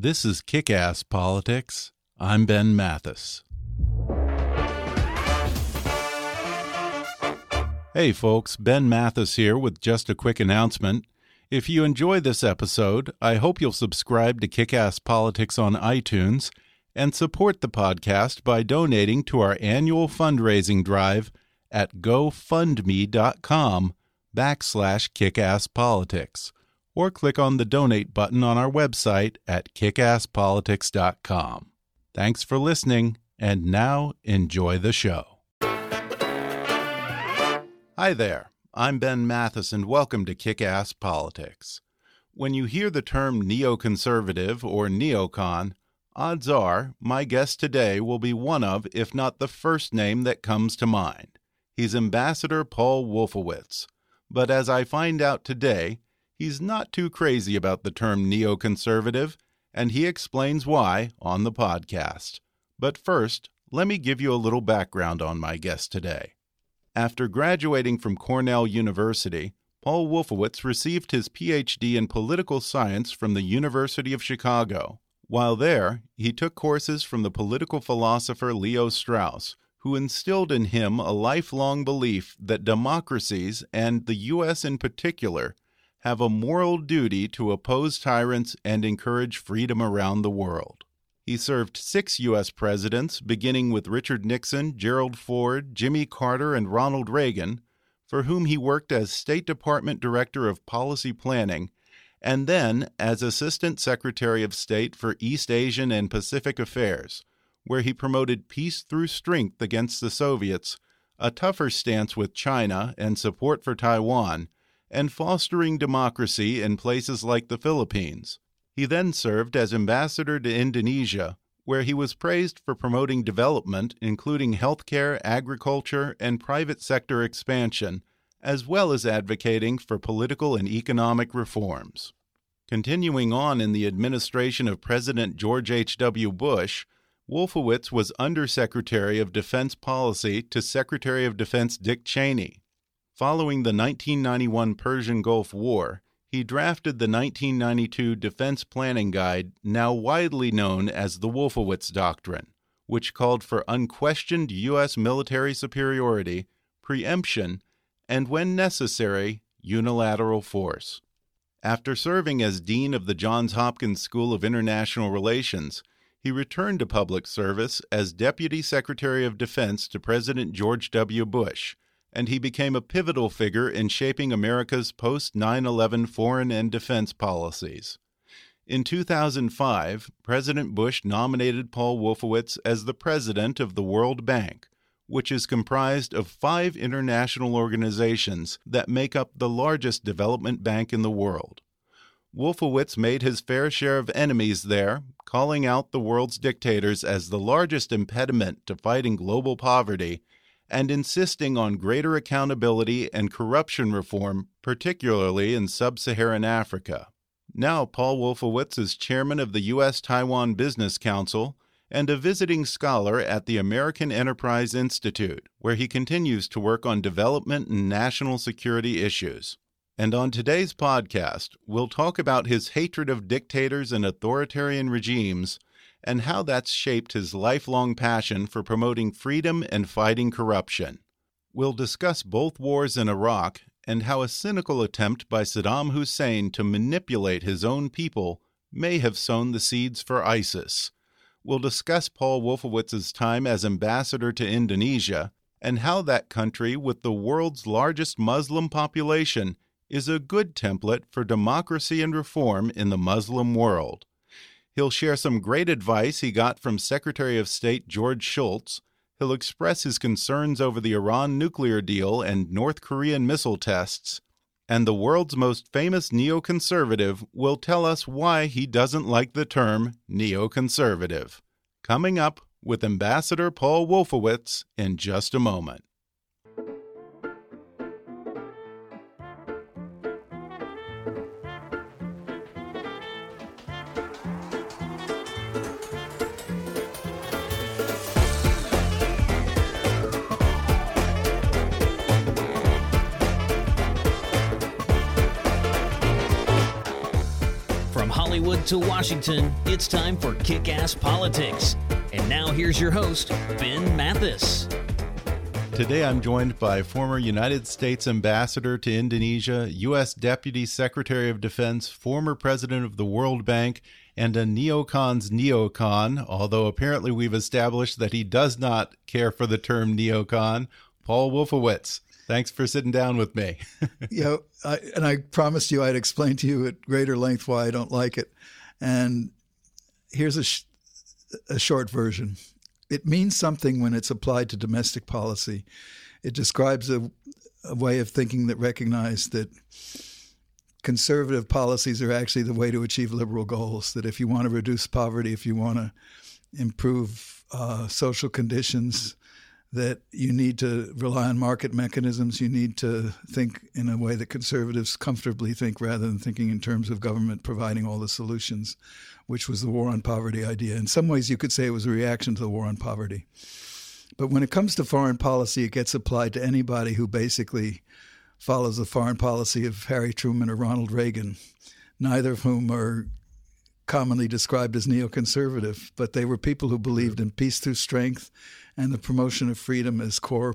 This is Kick Ass Politics. I'm Ben Mathis. Hey, folks, Ben Mathis here with just a quick announcement. If you enjoy this episode, I hope you'll subscribe to Kick Ass Politics on iTunes and support the podcast by donating to our annual fundraising drive at gofundme.com backslash kickasspolitics or click on the donate button on our website at kickasspolitics.com. Thanks for listening, and now enjoy the show. Hi there, I'm Ben Mathis, and welcome to Kick Ass Politics. When you hear the term neoconservative or neocon, odds are my guest today will be one of, if not the first name that comes to mind. He's Ambassador Paul Wolfowitz. But as I find out today, he's not too crazy about the term neoconservative, and he explains why on the podcast. But first, let me give you a little background on my guest today. After graduating from Cornell University, Paul Wolfowitz received his PhD in political science from the University of Chicago. While there, he took courses from the political philosopher Leo Strauss, who instilled in him a lifelong belief that democracies, and the U.S. in particular, have a moral duty to oppose tyrants and encourage freedom around the world. He served six U.S. presidents, beginning with Richard Nixon, Gerald Ford, Jimmy Carter, and Ronald Reagan, for whom he worked as State Department Director of Policy Planning, and then as Assistant Secretary of State for East Asian and Pacific Affairs, where he promoted peace through strength against the Soviets, a tougher stance with China, and support for Taiwan and fostering democracy in places like the Philippines. He then served as ambassador to Indonesia, where he was praised for promoting development, including healthcare, agriculture, and private sector expansion, as well as advocating for political and economic reforms. Continuing on in the administration of President George H.W. Bush, Wolfowitz was Undersecretary of Defense Policy to Secretary of Defense Dick Cheney. Following the 1991 Persian Gulf War, he drafted the 1992 Defense Planning Guide, now widely known as the Wolfowitz Doctrine, which called for unquestioned U.S. military superiority, preemption, and, when necessary, unilateral force. After serving as Dean of the Johns Hopkins School of International Relations, he returned to public service as Deputy Secretary of Defense to President George W. Bush and he became a pivotal figure in shaping America's post 9 11 foreign and defense policies. In 2005, President Bush nominated Paul Wolfowitz as the president of the World Bank, which is comprised of five international organizations that make up the largest development bank in the world. Wolfowitz made his fair share of enemies there, calling out the world's dictators as the largest impediment to fighting global poverty and insisting on greater accountability and corruption reform, particularly in sub Saharan Africa. Now, Paul Wolfowitz is chairman of the U.S. Taiwan Business Council and a visiting scholar at the American Enterprise Institute, where he continues to work on development and national security issues. And on today's podcast, we'll talk about his hatred of dictators and authoritarian regimes and how that's shaped his lifelong passion for promoting freedom and fighting corruption. We'll discuss both wars in Iraq and how a cynical attempt by Saddam Hussein to manipulate his own people may have sown the seeds for ISIS. We'll discuss Paul Wolfowitz's time as ambassador to Indonesia and how that country, with the world's largest Muslim population, is a good template for democracy and reform in the Muslim world. He'll share some great advice he got from Secretary of State George Shultz. He'll express his concerns over the Iran nuclear deal and North Korean missile tests. And the world's most famous neoconservative will tell us why he doesn't like the term neoconservative. Coming up with Ambassador Paul Wolfowitz in just a moment. To Washington, it's time for Kick Ass Politics. And now here's your host, Ben Mathis. Today I'm joined by former United States Ambassador to Indonesia, U.S. Deputy Secretary of Defense, former President of the World Bank, and a neocon's neocon, although apparently we've established that he does not care for the term neocon, Paul Wolfowitz. Thanks for sitting down with me. you know, I, and I promised you I'd explain to you at greater length why I don't like it. And here's a, sh a short version. It means something when it's applied to domestic policy. It describes a, a way of thinking that recognizes that conservative policies are actually the way to achieve liberal goals. That if you want to reduce poverty, if you want to improve uh, social conditions, that you need to rely on market mechanisms. You need to think in a way that conservatives comfortably think rather than thinking in terms of government providing all the solutions, which was the war on poverty idea. In some ways, you could say it was a reaction to the war on poverty. But when it comes to foreign policy, it gets applied to anybody who basically follows the foreign policy of Harry Truman or Ronald Reagan, neither of whom are commonly described as neoconservative, but they were people who believed in peace through strength and the promotion of freedom as core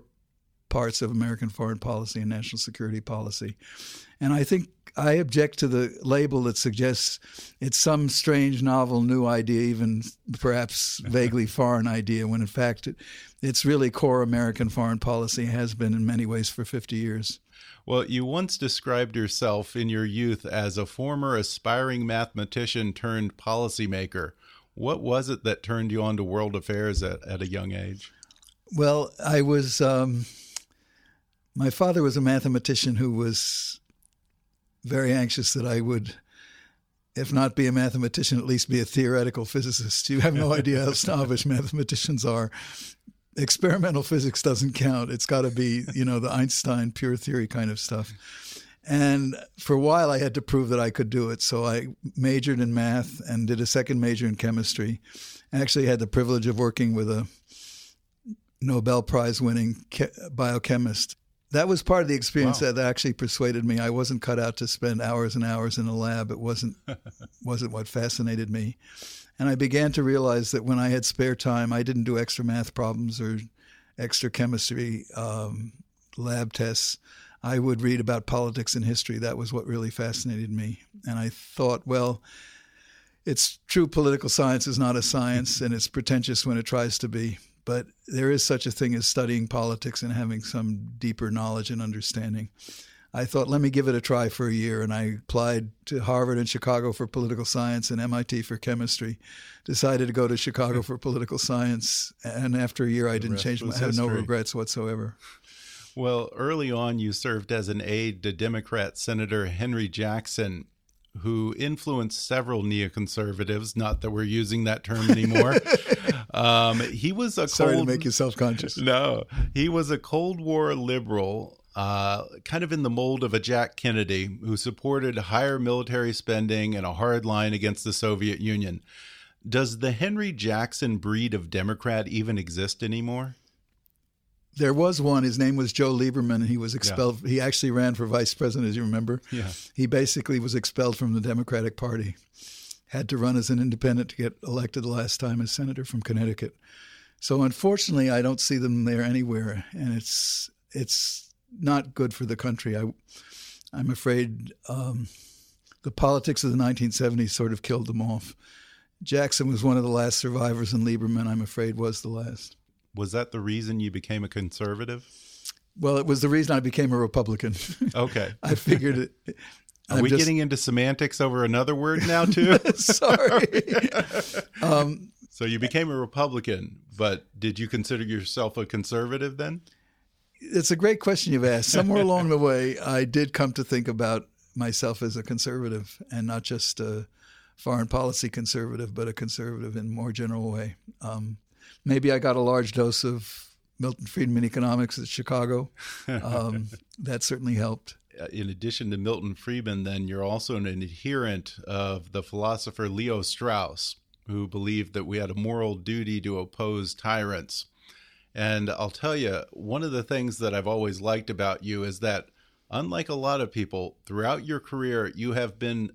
parts of American foreign policy and national security policy. And I think I object to the label that suggests it's some strange, novel, new idea, even perhaps vaguely foreign idea, when in fact it, it's really core American foreign policy, has been in many ways for 50 years. Well, you once described yourself in your youth as a former aspiring mathematician turned policymaker. What was it that turned you on to world affairs at, at a young age? Well, I was. Um, my father was a mathematician who was very anxious that I would, if not be a mathematician, at least be a theoretical physicist. You have no idea how snobbish mathematicians are. Experimental physics doesn't count. It's got to be, you know, the Einstein pure theory kind of stuff. And for a while, I had to prove that I could do it. So I majored in math and did a second major in chemistry. I actually had the privilege of working with a Nobel Prize winning biochemist. That was part of the experience wow. that actually persuaded me. I wasn't cut out to spend hours and hours in a lab. It wasn't wasn't what fascinated me. And I began to realize that when I had spare time, I didn't do extra math problems or extra chemistry um, lab tests. I would read about politics and history. That was what really fascinated me. And I thought, well, it's true political science is not a science and it's pretentious when it tries to be. But there is such a thing as studying politics and having some deeper knowledge and understanding. I thought, let me give it a try for a year. And I applied to Harvard and Chicago for political science and MIT for chemistry. Decided to go to Chicago for political science. And after a year, I didn't change my, I have no regrets whatsoever. Well, early on, you served as an aide to Democrat Senator Henry Jackson, who influenced several neoconservatives. Not that we're using that term anymore. um, he was a sorry cold, to make you self conscious. No, he was a Cold War liberal. Uh, kind of in the mold of a Jack Kennedy, who supported higher military spending and a hard line against the Soviet Union. Does the Henry Jackson breed of Democrat even exist anymore? There was one. His name was Joe Lieberman, and he was expelled. Yeah. He actually ran for vice president, as you remember. Yeah. He basically was expelled from the Democratic Party. Had to run as an independent to get elected the last time as senator from Connecticut. So unfortunately, I don't see them there anywhere, and it's it's not good for the country. I, I'm afraid um, the politics of the 1970s sort of killed them off. Jackson was one of the last survivors, and Lieberman, I'm afraid, was the last. Was that the reason you became a conservative? Well, it was the reason I became a Republican. Okay. I figured it. Are I'm we just- getting into semantics over another word now, too? Sorry. um, so you became a Republican, but did you consider yourself a conservative then? it's a great question you've asked. Somewhere along the way, I did come to think about myself as a conservative and not just a foreign policy conservative, but a conservative in a more general way. Um, maybe I got a large dose of Milton Friedman economics at Chicago. Um, that certainly helped. Uh, In addition to Milton Friedman, then you're also an adherent of the philosopher Leo Strauss, who believed that we had a moral duty to oppose tyrants. And I'll tell you, one of the things that I've always liked about you is that, unlike a lot of people, throughout your career, you have been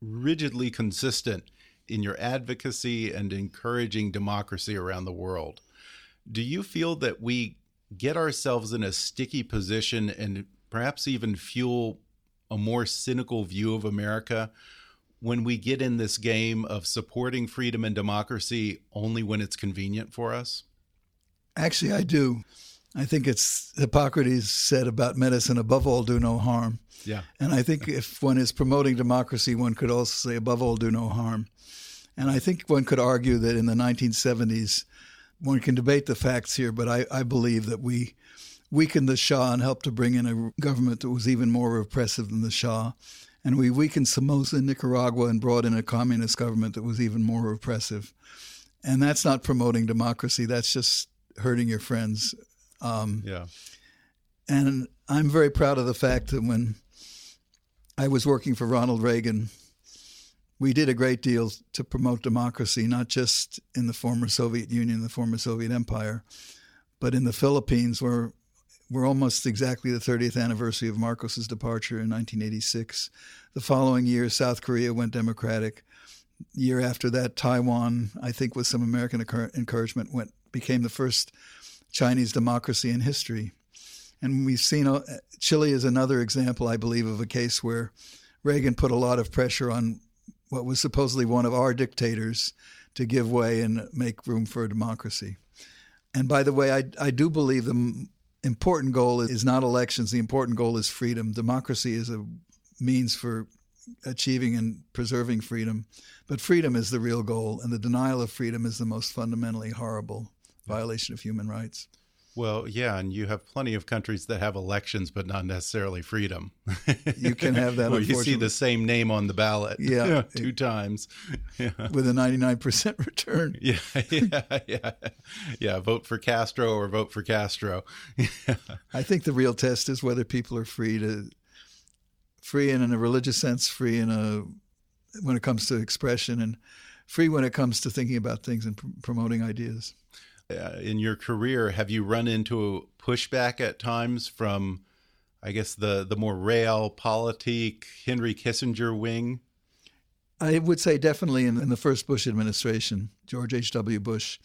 rigidly consistent in your advocacy and encouraging democracy around the world. Do you feel that we get ourselves in a sticky position and perhaps even fuel a more cynical view of America when we get in this game of supporting freedom and democracy only when it's convenient for us? Actually, I do. I think it's Hippocrates said about medicine, above all, do no harm. Yeah. And I think if one is promoting democracy, one could also say, above all, do no harm. And I think one could argue that in the 1970s, one can debate the facts here, but I, I believe that we weakened the Shah and helped to bring in a government that was even more repressive than the Shah. And we weakened Somoza in Nicaragua and brought in a communist government that was even more repressive. And that's not promoting democracy, that's just hurting your friends. Um, Yeah. and I'm very proud of the fact that when I was working for Ronald Reagan, we did a great deal to promote democracy, not just in the former Soviet Union, the former Soviet Empire, but in the Philippines, where we're almost exactly the 30th anniversary of Marcos's departure in 1986. The following year, South Korea went democratic. Year after that, Taiwan, I think, with some American encouragement, went became the first Chinese democracy in history. And we've seen uh, Chile is another example, I believe, of a case where Reagan put a lot of pressure on what was supposedly one of our dictators to give way and make room for a democracy. And by the way, I, I do believe the important goal is not elections. The important goal is freedom. Democracy is a means for achieving and preserving freedom. But freedom is the real goal, and the denial of freedom is the most fundamentally horrible violation of human rights. Well, yeah, and you have plenty of countries that have elections, but not necessarily freedom. You can have that, Where you see the same name on the ballot, Yeah. two times. Yeah. with a 99% return. Yeah, yeah, yeah, yeah. Vote for Castro or vote for Castro. I think the real test is whether people are free to free and in a religious sense, free in a when it comes to expression, and free when it comes to thinking about things and pr- promoting ideas. Uh, in your career, have you run into pushback at times from, I guess the the more realpolitik Henry Kissinger wing? I would say definitely in, in the first Bush administration, George H.W. Bush,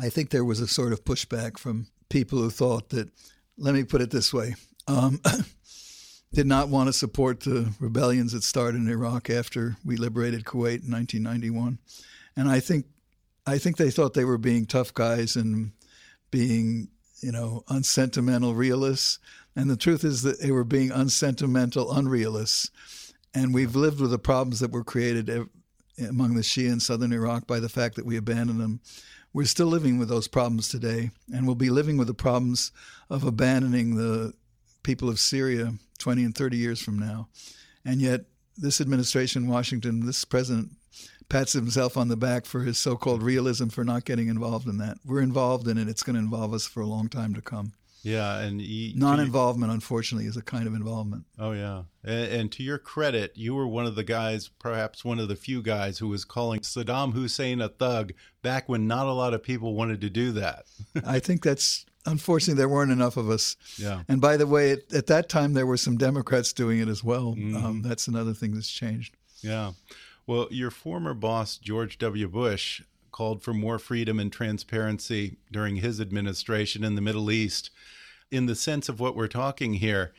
I think there was a sort of pushback from people who thought that, let me put it this way, um, did not want to support the rebellions that started in Iraq after we liberated Kuwait in 1991. And I think, I think they thought they were being tough guys and being, you know, unsentimental realists. And the truth is that they were being unsentimental unrealists. And we've lived with the problems that were created among the Shia in southern Iraq by the fact that we abandoned them. We're still living with those problems today, and we'll be living with the problems of abandoning the people of Syria 20 and 30 years from now. And yet, this administration in Washington, this president, pats himself on the back for his so called realism for not getting involved in that. We're involved in it, it's going to involve us for a long time to come. Yeah, and you, Non involvement, unfortunately, is a kind of involvement. Oh yeah, and, and to your credit, you were one of the guys, perhaps one of the few guys, who was calling Saddam Hussein a thug back when not a lot of people wanted to do that. I think that's unfortunately there weren't enough of us. Yeah. And by the way, at, at that time there were some Democrats doing it as well. Um, that's another thing that's changed. Yeah. Well, your former boss, George W. Bush, called for more freedom and transparency during his administration in the Middle East. in the sense of what we're talking here,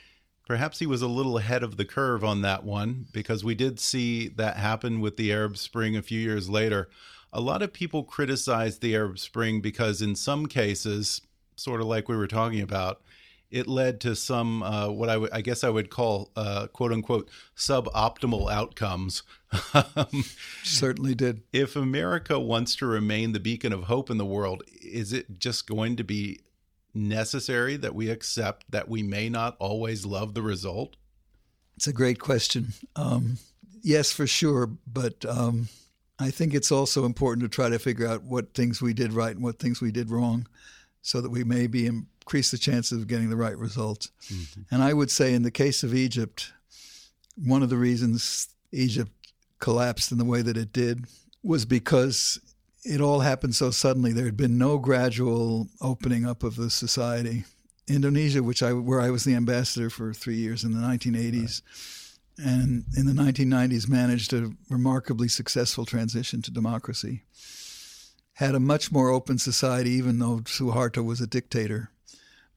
perhaps he was a little ahead of the curve on that one because we did see that happen with the Arab Spring a few years later. A lot of people criticized the Arab Spring because, in some cases, sort of like we were talking about, it led to some uh, what I, I guess I would call uh, quote unquote suboptimal outcomes. Certainly did. If America wants to remain the beacon of hope in the world, is it just going to be necessary that we accept that we may not always love the result? It's a great question. Um, yes, for sure, but um, I think it's also important to try to figure out what things we did right and what things we did wrong, so that we maybe increase the chances of getting the right result. Mm-hmm. And I would say, in the case of Egypt, one of the reasons Egypt collapsed in the way that it did was because it all happened so suddenly. There had been no gradual opening up of the society. Indonesia, which I where I was the ambassador for three years in the 1980s, right. and in the 1990s managed a remarkably successful transition to democracy. Had a much more open society, even though Suharto was a dictator.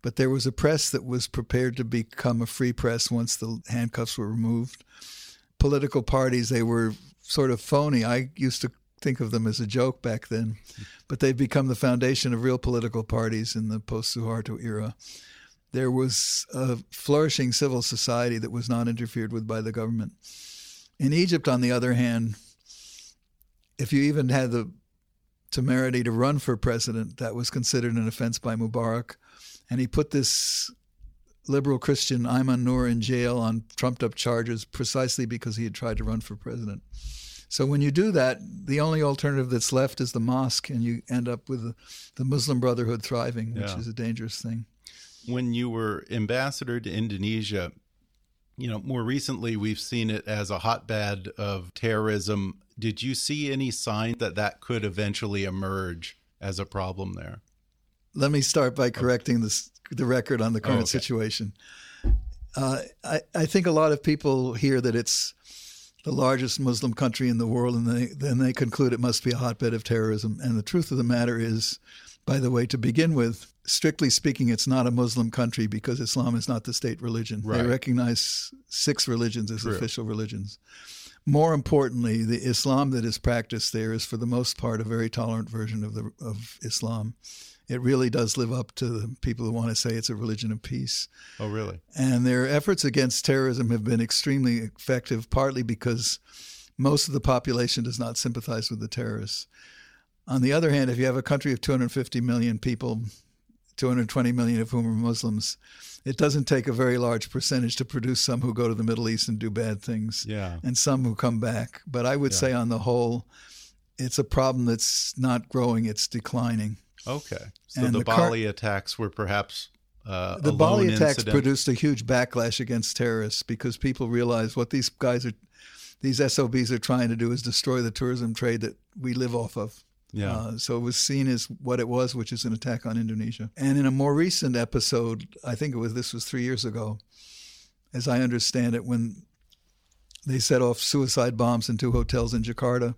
But there was a press that was prepared to become a free press once the handcuffs were removed. Political parties, they were sort of phony. I used to think of them as a joke back then, but they've become the foundation of real political parties in the post Suharto era. There was a flourishing civil society that was not interfered with by the government. In Egypt, on the other hand, if you even had the temerity to run for president, that was considered an offense by Mubarak. And he put this liberal Christian Ayman Noor in jail on trumped up charges precisely because he had tried to run for president. So when you do that, the only alternative that's left is the mosque, and you end up with the Muslim Brotherhood thriving, which yeah. is a dangerous thing. When you were ambassador to Indonesia, you know, more recently we've seen it as a hotbed of terrorism. Did you see any sign that that could eventually emerge as a problem there? Let me start by correcting this, the record on the current oh, okay. situation. Uh, I, I think a lot of people hear that it's the largest Muslim country in the world, and they, then they conclude it must be a hotbed of terrorism. And the truth of the matter is, by the way, to begin with, strictly speaking, it's not a Muslim country because Islam is not the state religion. Right. They recognize six religions as True. official religions. More importantly, the Islam that is practiced there is, for the most part, a very tolerant version of the of Islam it really does live up to the people who want to say it's a religion of peace. Oh, really? And their efforts against terrorism have been extremely effective, partly because most of the population does not sympathize with the terrorists. On the other hand, if you have a country of 250 million people, 220 million of whom are Muslims, it doesn't take a very large percentage to produce some who go to the Middle East and do bad things, yeah. and some who come back. But I would yeah. say, on the whole, it's a problem that's not growing; it's declining. Okay. So and the, the Bali car- attacks were perhaps uh, the Bali attacks incident. produced a huge backlash against terrorists because people realized what these guys are, these SOBs are trying to do is destroy the tourism trade that we live off of. Yeah. Uh, so it was seen as what it was, which is an attack on Indonesia. And in a more recent episode, I think it was this was three years ago, as I understand it, when they set off suicide bombs in two hotels in Jakarta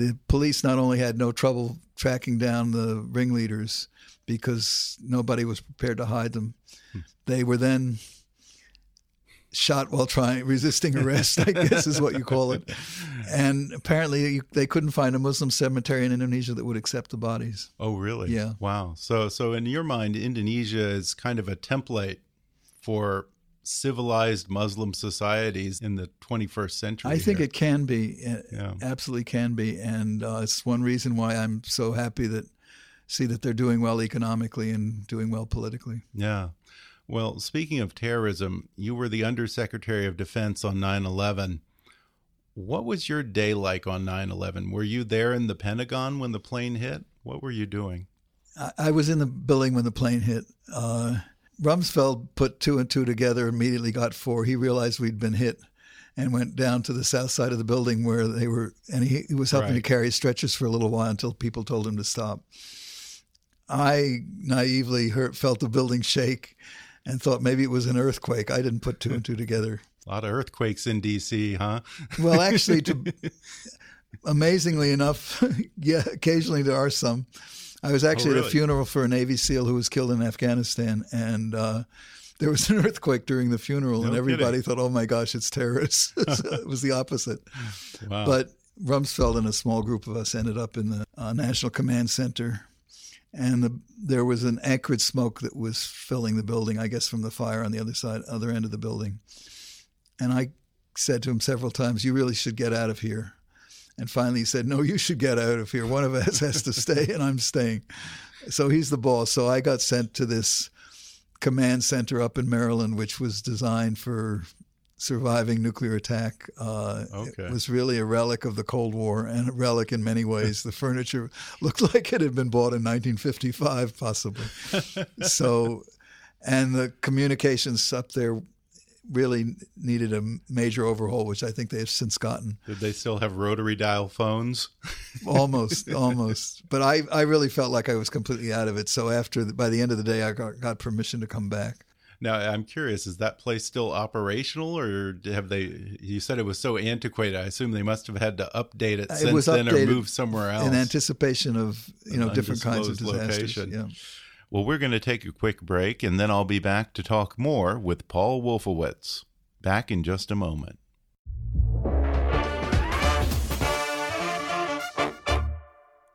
the police not only had no trouble tracking down the ringleaders because nobody was prepared to hide them, hmm. they were then shot while trying resisting arrest i guess is what you call it. And apparently they couldn't find a muslim cemetery in indonesia that would accept the bodies. Oh really? Yeah. Wow. So so in your mind indonesia is kind of a template for civilized Muslim societies in the 21st century. I think here. it can be. Yeah. Absolutely can be. And uh, it's one reason why I'm so happy that see that they're doing well economically and doing well politically. Yeah. Well, speaking of terrorism, you were the Undersecretary of Defense on 9 11. What was your day like on 9 11? Were you there in the Pentagon when the plane hit? What were you doing? I, I was in the building when the plane hit. Uh, Rumsfeld put two and two together, immediately got four. He realized we'd been hit and went down to the south side of the building where they were, and he, he was helping right. to carry stretchers for a little while until people told him to stop. I naively heard, felt the building shake and thought maybe it was an earthquake. I didn't put two and two together. A lot of earthquakes in D.C., huh? well, actually, to, amazingly enough, yeah, occasionally there are some. I was actually Oh, at a funeral for a Navy SEAL who was killed in Afghanistan, and uh, there was an earthquake during the funeral, and everybody kidding. thought, "Oh my gosh, it's terrorists." So it was the opposite. Wow. But Rumsfeld and a small group of us ended up in the uh, National Command Center, and the, there was an acrid smoke that was filling the building. I guess from the fire on the other side, other end of the building. And I said to him several times, "You really should get out of here." And finally, he said, "No, you should get out of here. One of us has to stay, and I'm staying." So he's the boss. So I got sent to this command center up in Maryland, which was designed for surviving nuclear attack. Uh, Okay. It was really a relic of the Cold War and a relic in many ways. the furniture looked like it had been bought in 1955, possibly. so, and the communications up there really needed a major overhaul, which I think they have since gotten. Did they still have rotary dial phones? almost, almost. But I, I really felt like I was completely out of it. So after, the, by the end of the day, I got, got permission to come back. Now, I'm curious, is that place still operational or have they, you said it was so antiquated. I assume they must have had to update it It since was then or move somewhere else. in anticipation of you know different kinds of disasters. location. Yeah. Well, we're going to take a quick break and then I'll be back to talk more with Paul Wolfowitz. Back in just a moment.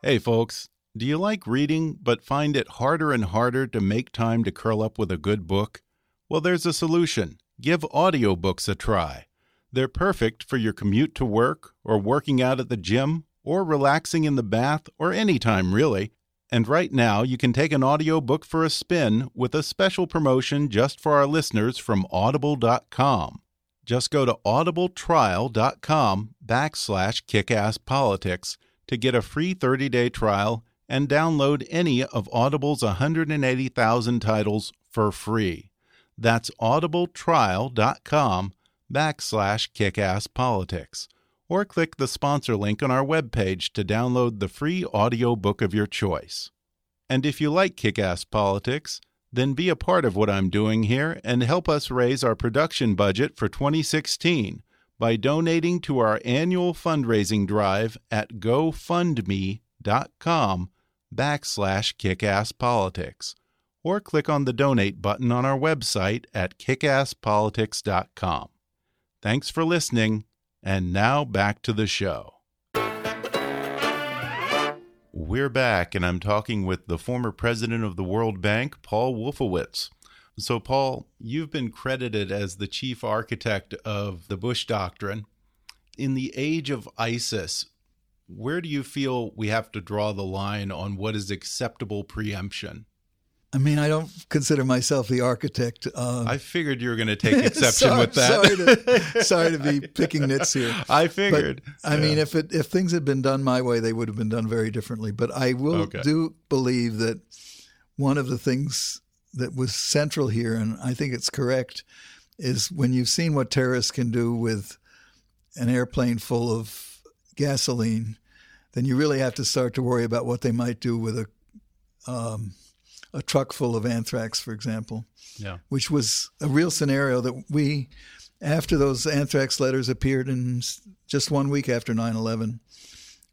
Hey, folks. Do you like reading but find it harder and harder to make time to curl up with a good book? Well, there's a solution. Give audiobooks a try. They're perfect for your commute to work, or working out at the gym, or relaxing in the bath, or any time really. And right now, you can take an audiobook for a spin with a special promotion just for our listeners from audible.com. Just go to audibletrial.com backslash kickasspolitics to get a free 30-day trial and download any of Audible's 180,000 titles for free. That's audibletrial.com backslash kickasspolitics. Or click the sponsor link on our webpage to download the free audiobook of your choice. And if you like Kick Ass Politics, then be a part of what I'm doing here and help us raise our production budget for 2016 by donating to our annual fundraising drive at gofundme.com backslash kickasspolitics or click on the donate button on our website at kickasspolitics.com. Thanks for listening, and now back to the show. We're back, and I'm talking with the former president of the World Bank, Paul Wolfowitz. So, Paul, you've been credited as the chief architect of the Bush Doctrine. In the age of ISIS, where do you feel we have to draw the line on what is acceptable preemption? I mean, I don't consider myself the architect. Uh, I figured you were going to take exception sorry, with that. Sorry to, sorry to be picking nits here. I But figured. I mean, if it if things had been done my way, they would have been done very differently. But I will Okay. do believe that one of the things that was central here, and I think it's correct, is when you've seen what terrorists can do with an airplane full of gasoline, then you really have to start to worry about what they might do with a um, a truck full of anthrax, for example yeah. which was a real scenario that we, after those anthrax letters appeared in just one week after 9 11,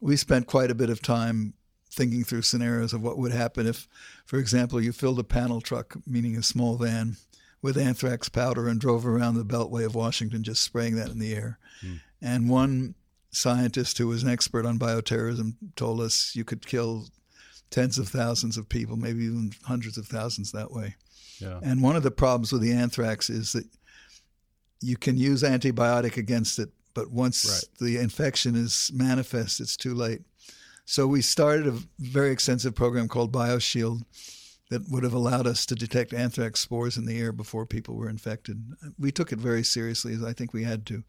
we spent quite a bit of time thinking through scenarios of what would happen if, for example, you filled a panel truck, meaning a small van, with anthrax powder and drove around the beltway of Washington just spraying that in the air. Hmm. And one scientist who was an expert on bioterrorism told us you could kill tens of thousands of people, maybe even hundreds of thousands that way. Yeah. And one of the problems with the anthrax is that you can use antibiotic against it, but once Right. the infection is manifest, it's too late. So we started a very extensive program called BioShield that would have allowed us to detect anthrax spores in the air before people were infected. We took it very seriously, as I think we had to.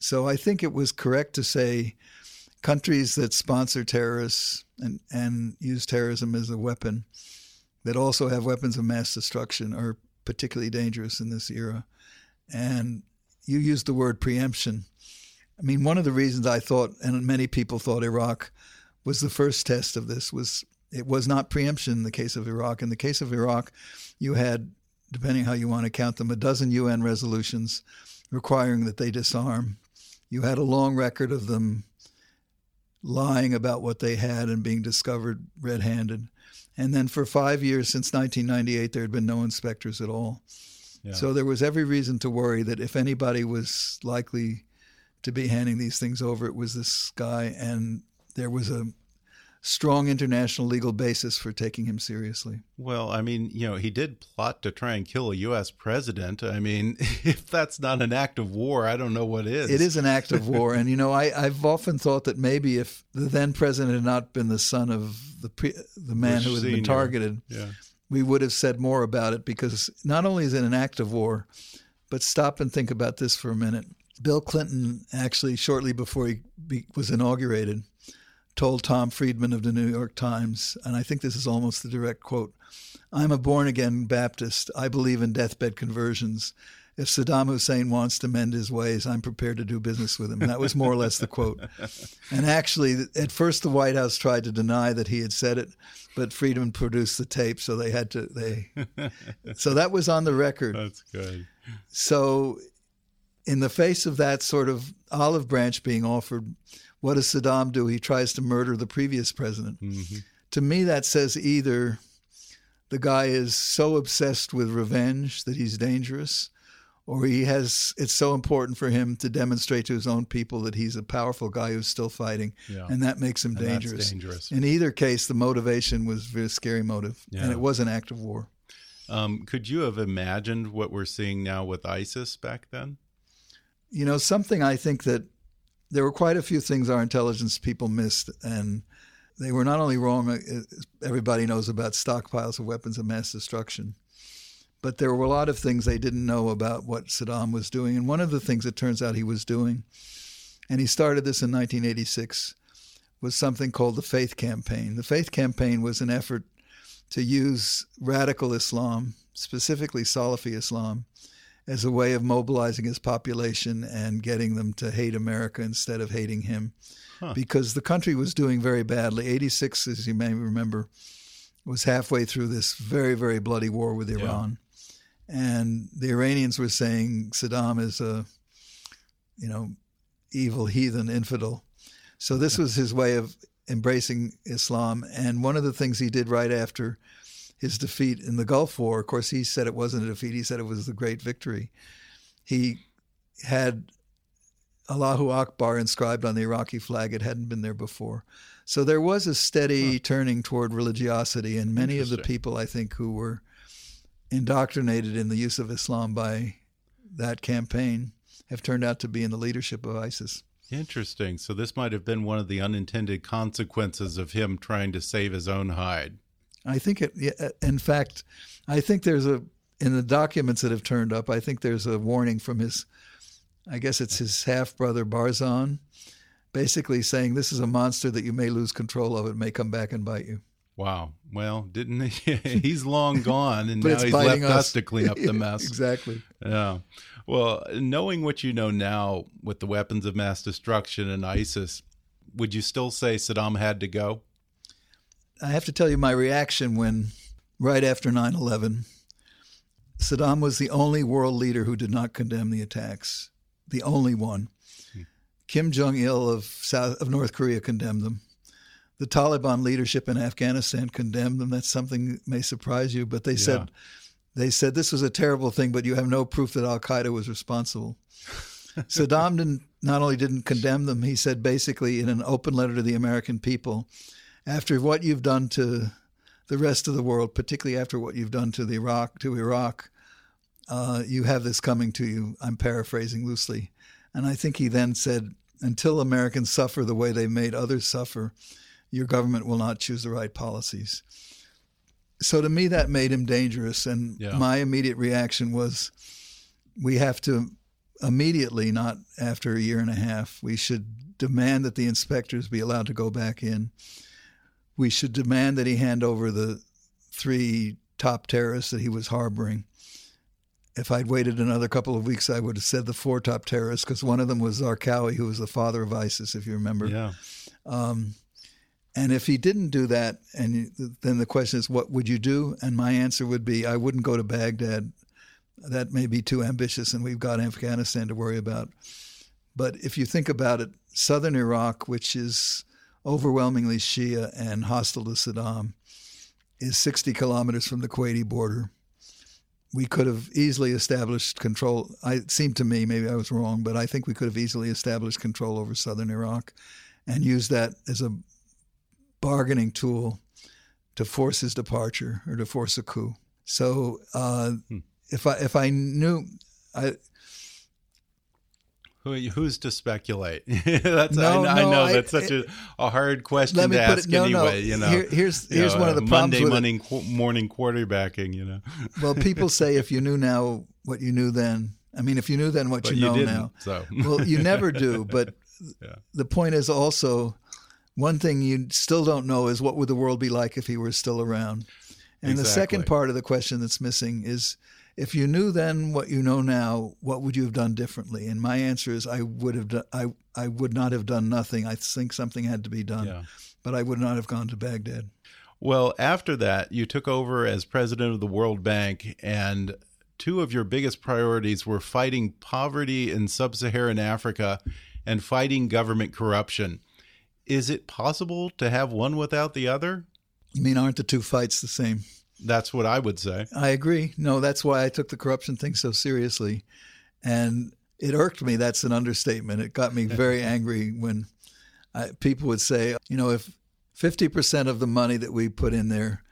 So I think it was correct to say countries that sponsor terrorists and, and use terrorism as a weapon that also have weapons of mass destruction are particularly dangerous in this era. And you used the word preemption. I mean, one of the reasons I thought, and many people thought Iraq was the first test of this, was it was not preemption in the case of Iraq. In the case of Iraq, you had, depending how you want to count them, a dozen UN resolutions requiring that they disarm. You had a long record of them lying about what they had and being discovered red handed. And then for five years, since 1998, there had been no inspectors at all. Yeah. So there was every reason to worry that if anybody was likely to be handing these things over, it was this guy. And there was a strong international legal basis for taking him seriously. Well, I mean, you know, he did plot to try and kill a U.S. president. I mean, if that's not an act of war, I don't know what is. It is an act of war. and, you know, I, have often thought that maybe if the then president had not been the son of the, pre, the man who had been targeted, yeah. we would have said more about it because not only is it an act of war, but stop and think about this for a minute. Bill Clinton actually, shortly before he be, was inaugurated, told Tom Friedman of the New York Times, and I think this is almost the direct quote I'm a born again Baptist. I believe in deathbed conversions. If Saddam Hussein wants to mend his ways, I'm prepared to do business with him. And that was more or less the quote. And actually, at first, the White House tried to deny that he had said it, but Friedman produced the tape, so they had to. They so that was on the record. That's good. So, in the face of that sort of olive branch being offered, what does Saddam do? He tries to murder the previous president. Mm-hmm. To me, that says either the guy is so obsessed with revenge that he's dangerous, or he has it's so important for him to demonstrate to his own people that he's a powerful guy who's still fighting, yeah. and that makes him dangerous. dangerous. In either case, the motivation was a very scary motive, yeah. and it was an act of war. Um, could you have imagined what we're seeing now with ISIS back then? You know, something I think that there were quite a few things our intelligence people missed, and they were not only wrong. Uh, everybody knows about stockpiles of weapons of mass destruction, but there were a lot of things they didn't know about what Saddam was doing. And one of the things it turns out he was doing, and he started this in 1986, was something called the Faith Campaign. The Faith Campaign was an effort to use radical Islam, specifically Salafi Islam, as a way of mobilizing his population and getting them to hate America instead of hating him. Huh. Because the country was doing very badly. 86, as you may remember, was halfway through this very, very bloody war with Iran. Yeah. And the Iranians were saying Saddam is a, you know, evil heathen infidel. So this was his way of embracing Islam. And one of the things he did right after his defeat in the Gulf War. Of course, he said it wasn't a defeat. He said it was the great victory. He had Allahu Akbar inscribed on the Iraqi flag. It hadn't been there before. So there was a steady huh. turning toward religiosity, and many of the people, I think, who were indoctrinated in the use of Islam by that campaign have turned out to be in the leadership of ISIS. Interesting. So this might have been one of the unintended consequences of him trying to save his own hide. I think it. Uh, in fact, I think there's a in the documents that have turned up. I think there's a warning from his. I guess it's his half brother Barzan, basically saying this is a monster that you may lose control of. It may come back and bite you. Wow. Well, didn't he? he's long gone, and now he's left us. us to clean up the mess. exactly. Yeah. Well, knowing what you know now with the weapons of mass destruction and ISIS, would you still say Saddam had to go? I have to tell you my reaction when, right after 9 11, Saddam was the only world leader who did not condemn the attacks. The only one. Hmm. Kim Jong il of, South, of North Korea condemned them. The Taliban leadership in Afghanistan condemned them. That's something that may surprise you, but they yeah. said they said this was a terrible thing, but you have no proof that Al Qaeda was responsible. Saddam didn't, not only didn't condemn them, he said basically in an open letter to the American people, after what you've done to the rest of the world, particularly after what you've done to the Iraq to Iraq, uh, you have this coming to you. I'm paraphrasing loosely, and I think he then said, "Until Americans suffer the way they made others suffer, your government will not choose the right policies." So to me, that made him dangerous, and yeah. my immediate reaction was, "We have to." Immediately, not after a year and a half, we should demand that the inspectors be allowed to go back in we should demand that he hand over the three top terrorists that he was harboring. If I'd waited another couple of weeks, I would have said the four top terrorists because one of them was Zarqawi, who was the father of ISIS, if you remember. Yeah. Um, and if he didn't do that, and then the question is, what would you do? And my answer would be, I wouldn't go to Baghdad. That may be too ambitious, and we've got Afghanistan to worry about. But if you think about it, southern Iraq, which is overwhelmingly Shia and hostile to Saddam, is 60 kilometers from the Kuwaiti border. We could have easily established control. I, it seemed to me, maybe I was wrong, but I think we could have easily established control over southern Iraq and used that as a bargaining tool to force his departure or to force a coup. So uh, hmm. if I if I knew, I who, who's to speculate? that's no, I, no, I know I, that's such it, a, a hard question to ask it, no, anyway. No. You know, Here, here's here's know, one of the Monday morning, morning quarterbacking. You know, well, people say if you knew now what you knew then. I mean, if you knew then what but you know you now. So well, you never do. But yeah. the point is also one thing you still don't know is what would the world be like if he were still around. And exactly. the second part of the question that's missing is if you knew then what you know now, what would you have done differently? And my answer is I would have done, I I would not have done nothing. I think something had to be done, yeah. but I would not have gone to Baghdad. Well, after that, you took over as president of the World Bank, and two of your biggest priorities were fighting poverty in sub-Saharan Africa and fighting government corruption. Is it possible to have one without the other? You mean aren't the two fights the same? That's what I would say. I agree. No, that's why I took the corruption thing so seriously. And it irked me. That's an understatement. It got me very angry when I, people would say, you know, if 50% of the money that we put in there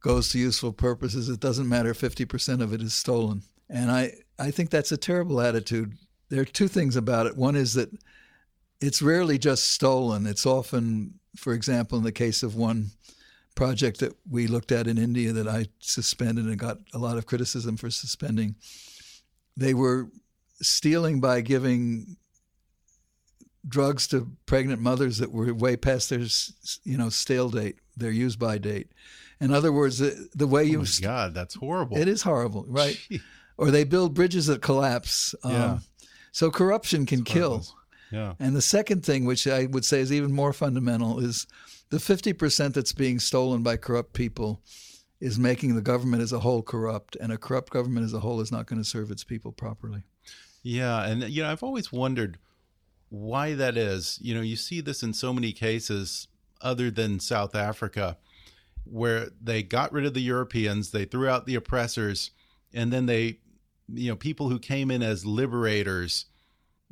goes to useful purposes, it doesn't matter 50% of it is stolen. And I, I think that's a terrible attitude. There are two things about it. One is that it's rarely just stolen, it's often, for example, in the case of one project that we looked at in India that I suspended and got a lot of criticism for suspending. They were stealing by giving drugs to pregnant mothers that were way past their you know stale date, their use by date. In other words, the, the way you oh my God, that's horrible. It is horrible, right? or they build bridges that collapse. Yeah. Um, so corruption can kill. Yeah. And the second thing, which I would say is even more fundamental, is the 50% that's being stolen by corrupt people is making the government as a whole corrupt, and a corrupt government as a whole is not going to serve its people properly. Yeah, and you know, I've always wondered why that is. You know, you see this in so many cases other than South Africa where they got rid of the Europeans, they threw out the oppressors, and then they you know, people who came in as liberators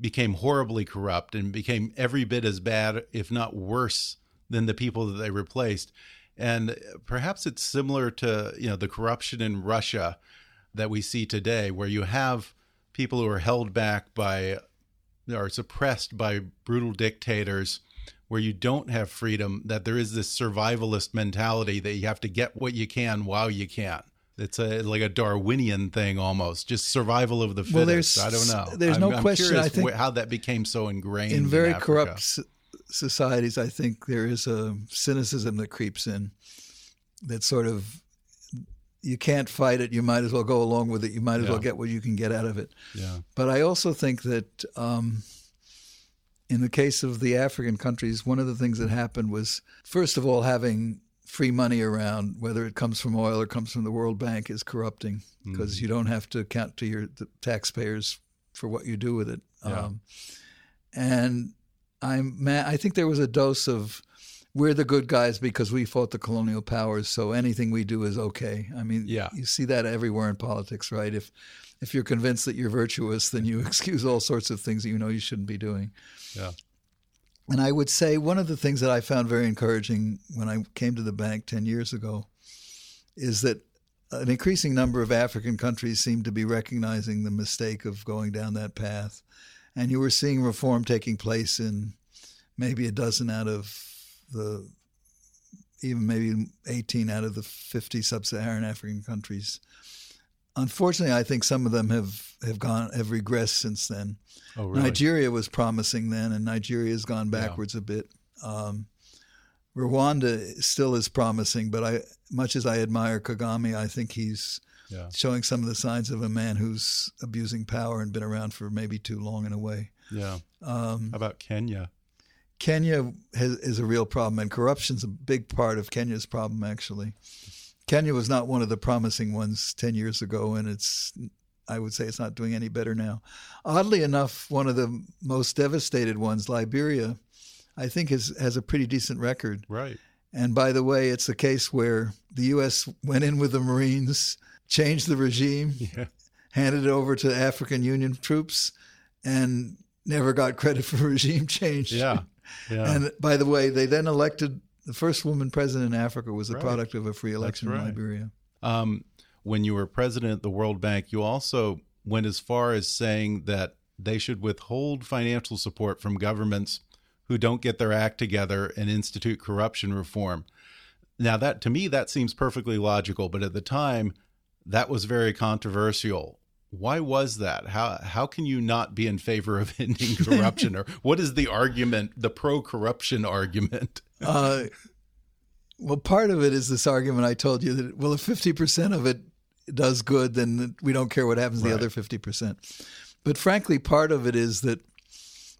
became horribly corrupt and became every bit as bad, if not worse, than the people that they replaced. And perhaps it's similar to you know the corruption in Russia that we see today, where you have people who are held back by or suppressed by brutal dictators where you don't have freedom that there is this survivalist mentality that you have to get what you can while you can. It's a like a darwinian thing almost just survival of the fittest. well, there's, i don't know. there's I'm, no I'm question i think how that became so ingrained in very in corrupt societies, I think there is a cynicism that creeps in that sort of you can't fight it. You might as well go along with it. You might as yeah. well get what you can get out of it. Yeah. But I also think that um, in the case of the African countries, one of the things that happened was, first of all, having free money around, whether it comes from oil or comes from the World Bank, is corrupting because mm. you don't have to account to your taxpayers for what you do with it. Yeah. Um, and I'm I think there was a dose of we're the good guys because we fought the colonial powers, so anything we do is okay. I mean, yeah. you see that everywhere in politics, right? If if you're convinced that you're virtuous, then you excuse all sorts of things that you know you shouldn't be doing. Yeah. And I would say one of the things that I found very encouraging when I came to the bank 10 years ago is that an increasing number of African countries seem to be recognizing the mistake of going down that path and you were seeing reform taking place in maybe a dozen out of the even maybe 18 out of the 50 sub-Saharan African countries. Unfortunately, I think some of them have, have gone have regressed since then. Oh, really? Nigeria was promising then, and Nigeria has gone backwards yeah. a bit. Um, Rwanda still is promising, but I, much as I admire Kagame, I think he's yeah. showing some of the signs of a man who's abusing power and been around for maybe too long in a way. Yeah. Um, How about Kenya? Kenya has, is a real problem, and corruption's a big part of Kenya's problem, actually. Kenya was not one of the promising ones 10 years ago, and it's, I would say, it's not doing any better now. Oddly enough, one of the most devastated ones, Liberia, I think has has a pretty decent record. Right. And by the way, it's a case where the U.S. went in with the Marines, changed the regime, Yeah. handed it over to African Union troops, and never got credit for regime change. Yeah. Yeah. And by the way, they then elected the first woman president in Africa was a Right. product of a free election right. in Liberia. Um, when you were president of the World Bank, you also went as far as saying that they should withhold financial support from governments who don't get their act together and institute corruption reform. Now, that to me, that seems perfectly logical, but at the time, that was very controversial. Why was that? How how can you not be in favor of ending corruption, or what is the argument, the pro-corruption argument? Uh, well, part of it is this argument I told you that well, if fifty percent of it does good, then we don't care what happens to the other fifty percent. But frankly, part of it is that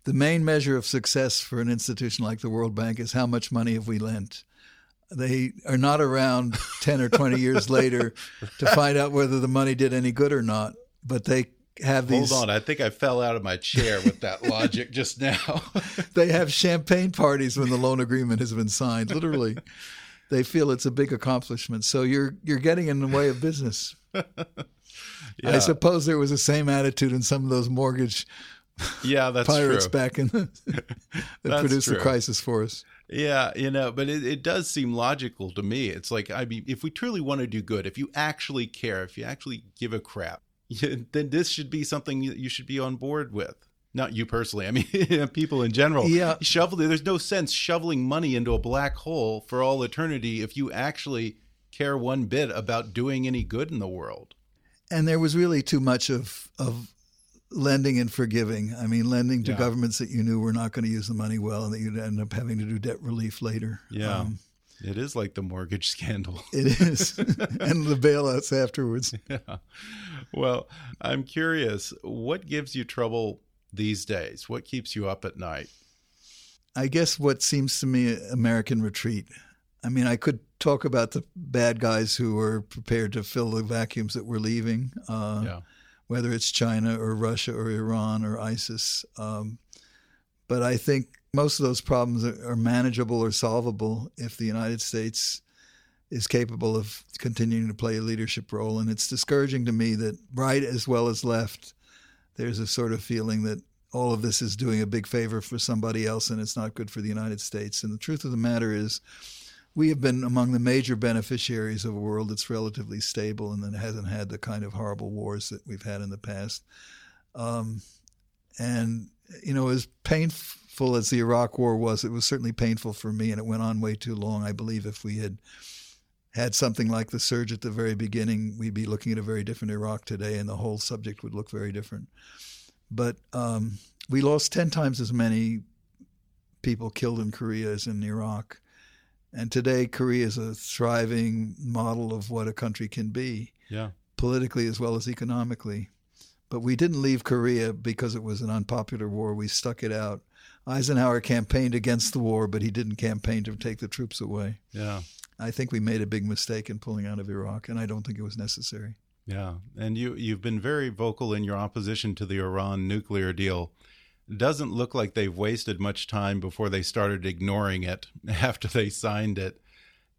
the main measure of success for an institution like the World Bank is how much money have we lent. They are not around ten or twenty years later to find out whether the money did any good or not. But they have these. Hold on, I think I fell out of my chair with that logic just now. they have champagne parties when the loan agreement has been signed. Literally, they feel it's a big accomplishment. So you're you're getting in the way of business. I suppose there was the same attitude in some of those mortgage yeah, that's pirates true. back in the, that produced the crisis for us. Yeah, you know, but it, it does seem logical to me. It's like, I mean, if we truly want to do good, if you actually care, if you actually give a crap, then this should be something you you should be on board with. Not you personally. I mean, people in general. Yeah. Shovel. There's no sense shoveling money into a black hole for all eternity if you actually care one bit about doing any good in the world. And there was really too much of of lending and forgiving. I mean, lending to Yeah. governments that you knew were not going to use the money well, and that you'd end up having to do debt relief later. Yeah. Um, It is like the mortgage scandal. it is, and the bailouts afterwards. Yeah. Well, I'm curious, what gives you trouble these days? What keeps you up at night? I guess what seems to me American retreat. I mean, I could talk about the bad guys who were prepared to fill the vacuums that we're leaving, uh, Yeah. Whether it's China or Russia or Iran or ISIS. Um, but I think most of those problems are, are manageable or solvable if the United States is capable of continuing to play a leadership role. And it's discouraging to me that right as well as left, there's a sort of feeling that all of this is doing a big favor for somebody else and it's not good for the United States. And the truth of the matter is, we have been among the major beneficiaries of a world that's relatively stable and that hasn't had the kind of horrible wars that we've had in the past. Um, and, you know, as painful as the Iraq War was, it was certainly painful for me and it went on way too long. I believe if we had had something like the surge at the very beginning, we'd be looking at a very different Iraq today and the whole subject would look very different. But um, we lost 10 times as many people killed in Korea as in Iraq. And today, Korea is a thriving model of what a country can be, Yeah. politically as well as economically. But we didn't leave Korea because it was an unpopular war. We stuck it out. Eisenhower campaigned against the war, but he didn't campaign to take the troops away. Yeah. I think we made a big mistake in pulling out of Iraq, and I don't think it was necessary. Yeah. And you you've been very vocal in your opposition to the Iran nuclear deal. Doesn't look like they've wasted much time before they started ignoring it after they signed it.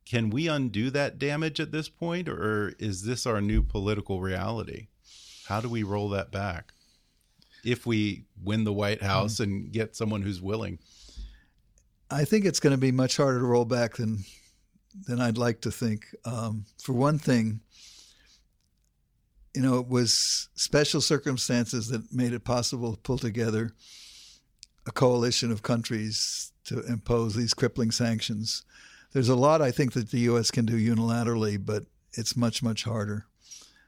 Can we undo that damage at this point or is this our new political reality? How do we roll that back? If we win the White House and get someone who's willing. I think it's going to be much harder to roll back than than I'd like to think. Um, for one thing, you know, it was special circumstances that made it possible to pull together a coalition of countries to impose these crippling sanctions. There's a lot I think that the U.S. can do unilaterally, but it's much much harder.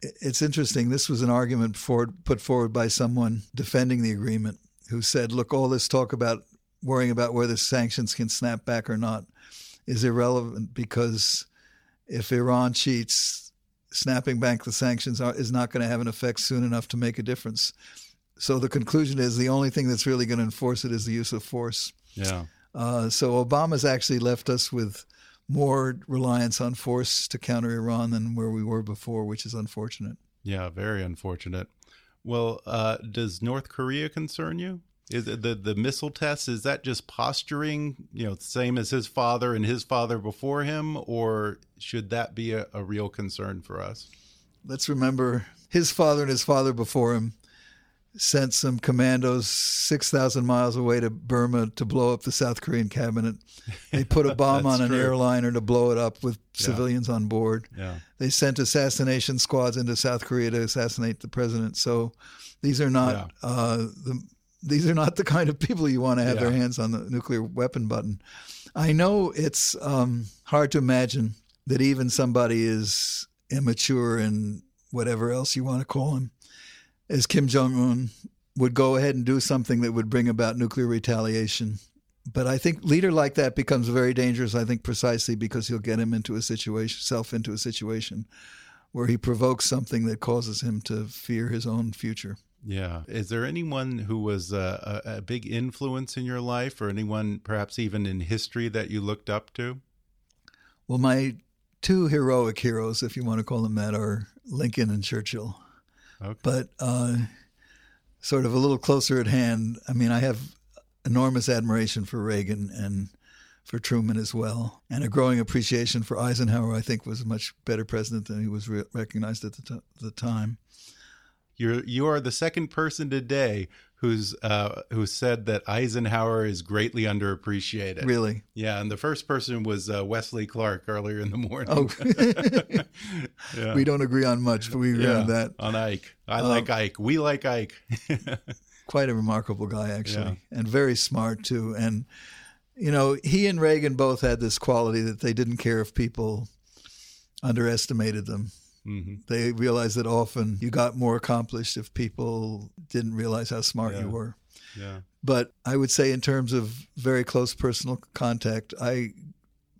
It's interesting. This was an argument put forward by someone defending the agreement who said, "Look, all this talk about worrying about whether sanctions can snap back or not is irrelevant because if Iran cheats, snapping back the sanctions are, is not going to have an effect soon enough to make a difference. So the conclusion is the only thing that's really going to enforce it is the use of force. Yeah. Uh, so Obama's actually left us with more reliance on force to counter Iran than where we were before, which is unfortunate. Yeah, very unfortunate. Well, uh, does North Korea concern you? Is it the the missile test? Is that just posturing? You know, same as his father and his father before him, or should that be a, a real concern for us? Let's remember his father and his father before him sent some commandos 6,000 miles away to Burma to blow up the South Korean cabinet. They put a bomb on an true. airliner to blow it up with Yeah. civilians on board. Yeah. They sent assassination squads into South Korea to assassinate the president. So these are not Yeah. uh, the these are not the kind of people you want to have their hands on the nuclear weapon button. I know it's um, hard to imagine that even somebody as immature and whatever else you want to call him as Kim Jong Un would go ahead and do something that would bring about nuclear retaliation. But I think leader like that becomes very dangerous. I think precisely because he'll get him into a situation, self into a situation where he provokes something that causes him to fear his own future. Yeah. Is there anyone who was a, a, a big influence in your life, or anyone perhaps even in history that you looked up to? Well, my two heroic heroes, if you want to call them that, are Lincoln and Churchill. Okay. But uh, sort of a little closer at hand, I mean, I have enormous admiration for Reagan and for Truman as well, and a growing appreciation for Eisenhower. I think was a much better president than he was re- recognized at the, t- the time. You're you are the second person today who's uh, who said that Eisenhower is greatly underappreciated. Really. Yeah, and the first person was uh, Wesley Clark earlier in the morning. Oh, yeah. we don't agree on much, but we agree yeah, on that. on Ike. I Um, like Ike. We like Ike. quite a remarkable guy actually Yeah. and very smart too and you know he and reagan both had this quality that they didn't care if people underestimated them hmm they realized that often you got more accomplished if people didn't realize how smart Yeah. you were Yeah. but i would say in terms of very close personal contact i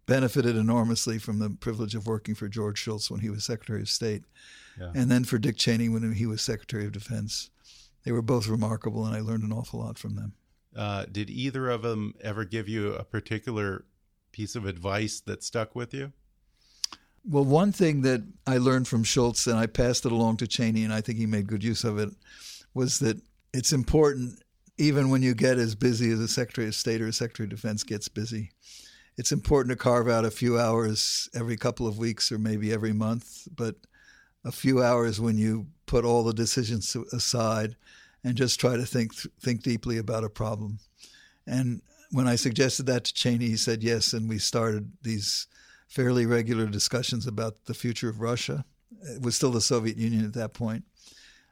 benefited enormously from the privilege of working for george shultz when he was secretary of state Yeah. and then for dick cheney when he was secretary of defense they were both remarkable and i learned an awful lot from them Uh, did either of them ever give you a particular piece of advice that stuck with you? Well, one thing that I learned from Shultz, and I passed it along to Cheney, and I think he made good use of it, was that it's important, even when you get as busy as a Secretary of State or a Secretary of Defense gets busy, it's important to carve out a few hours every couple of weeks or maybe every month, but a few hours when you put all the decisions aside and just try to think think deeply about a problem. And when I suggested that to Cheney, he said yes, and we started these fairly regular discussions about the future of Russia. It was still the Soviet Union at that point.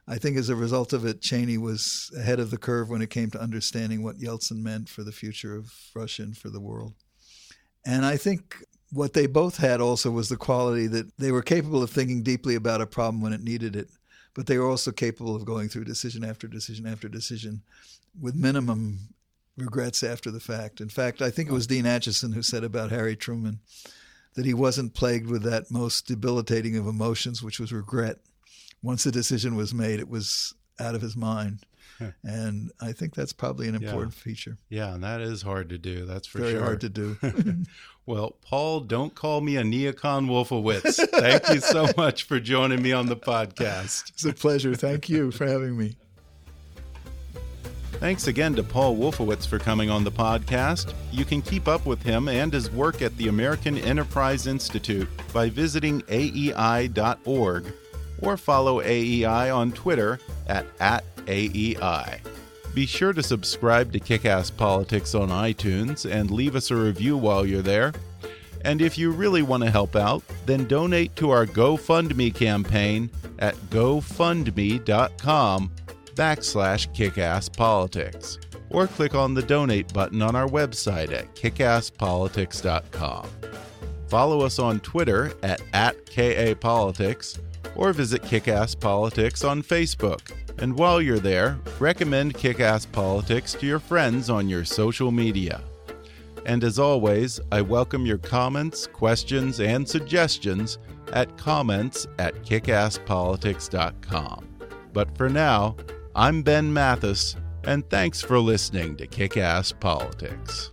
I think as a result of it, Cheney was ahead of the curve when it came to understanding what Yeltsin meant for the future of Russia and for the world. And I think what they both had also was the quality that they were capable of thinking deeply about a problem when it needed it, but they were also capable of going through decision after decision after decision with minimum regrets after the fact. In fact, I think it was Dean Acheson who said about Harry Truman that he wasn't plagued with that most debilitating of emotions, which was regret. Once the decision was made, it was out of his mind. And I think that's probably an Yeah. important feature. Yeah, and that is hard to do. That's for Very sure. hard to do. Well, Paul, don't call me a neocon Wolfowitz. Thank you so much for joining me on the podcast. it's a pleasure. Thank you for having me. Thanks again to Paul Wolfowitz for coming on the podcast. You can keep up with him and his work at the American Enterprise Institute by visiting aei.org or follow AEI on Twitter at, at AEI. Be sure to subscribe to Kickass Politics on iTunes and leave us a review while you're there. And if you really want to help out, then donate to our GoFundMe campaign at gofundme.com backslash kickasspolitics or click on the donate button on our website at kickasspolitics.com. Follow us on Twitter at, at KAPolitics or visit Kickass Politics on Facebook. And while you're there, recommend Kickass Politics to your friends on your social media. And as always, I welcome your comments, questions, and suggestions at comments at kickasspolitics.com. But for now, I'm Ben Mathis, and thanks for listening to Kick Ass Politics.